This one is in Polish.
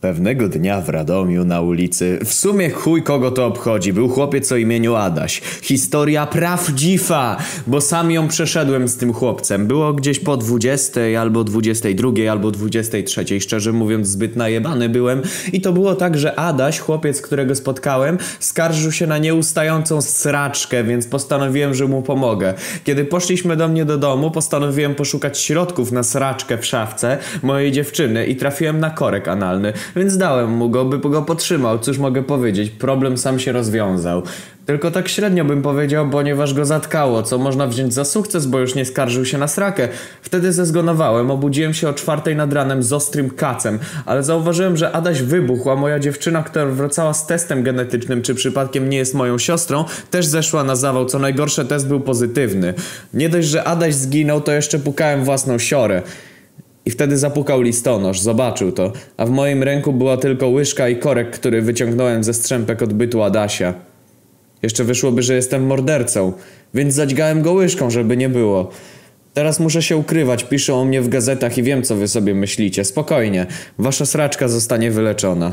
Pewnego dnia w Radomiu na ulicy, w sumie chuj kogo to obchodzi, był chłopiec o imieniu Adaś. Historia prawdziwa, bo sam ją przeszedłem z tym chłopcem. Było gdzieś po 20 albo 22 albo 23, szczerze mówiąc zbyt najebany byłem. I to było tak, że Adaś, chłopiec, którego spotkałem, skarżył się na nieustającą sraczkę, więc postanowiłem, że mu pomogę. Kiedy poszliśmy do mnie do domu, postanowiłem poszukać środków na sraczkę w szafce mojej dziewczyny i trafiłem na korek analny, więc dałem mu go, by go potrzymał. Cóż mogę powiedzieć, problem sam się rozwiązał. Tylko tak średnio bym powiedział, ponieważ go zatkało, co można wziąć za sukces, bo już nie skarżył się na srakę. Wtedy zezgonowałem, obudziłem się o czwartej nad ranem z ostrym kacem, ale zauważyłem, że Adaś wybuchł, a moja dziewczyna, która wracała z testem genetycznym, czy przypadkiem nie jest moją siostrą, też zeszła na zawał, co najgorsze test był pozytywny. Nie dość, że Adaś zginął, to jeszcze pukałem własną siorę. I wtedy zapukał listonosz, zobaczył to, a w moim ręku była tylko łyżka i korek, który wyciągnąłem ze strzępek odbytu Adasia. Jeszcze wyszłoby, że jestem mordercą, więc zadźgałem go łyżką, żeby nie było. Teraz muszę się ukrywać, piszą o mnie w gazetach i wiem, co wy sobie myślicie. Spokojnie, wasza sraczka zostanie wyleczona.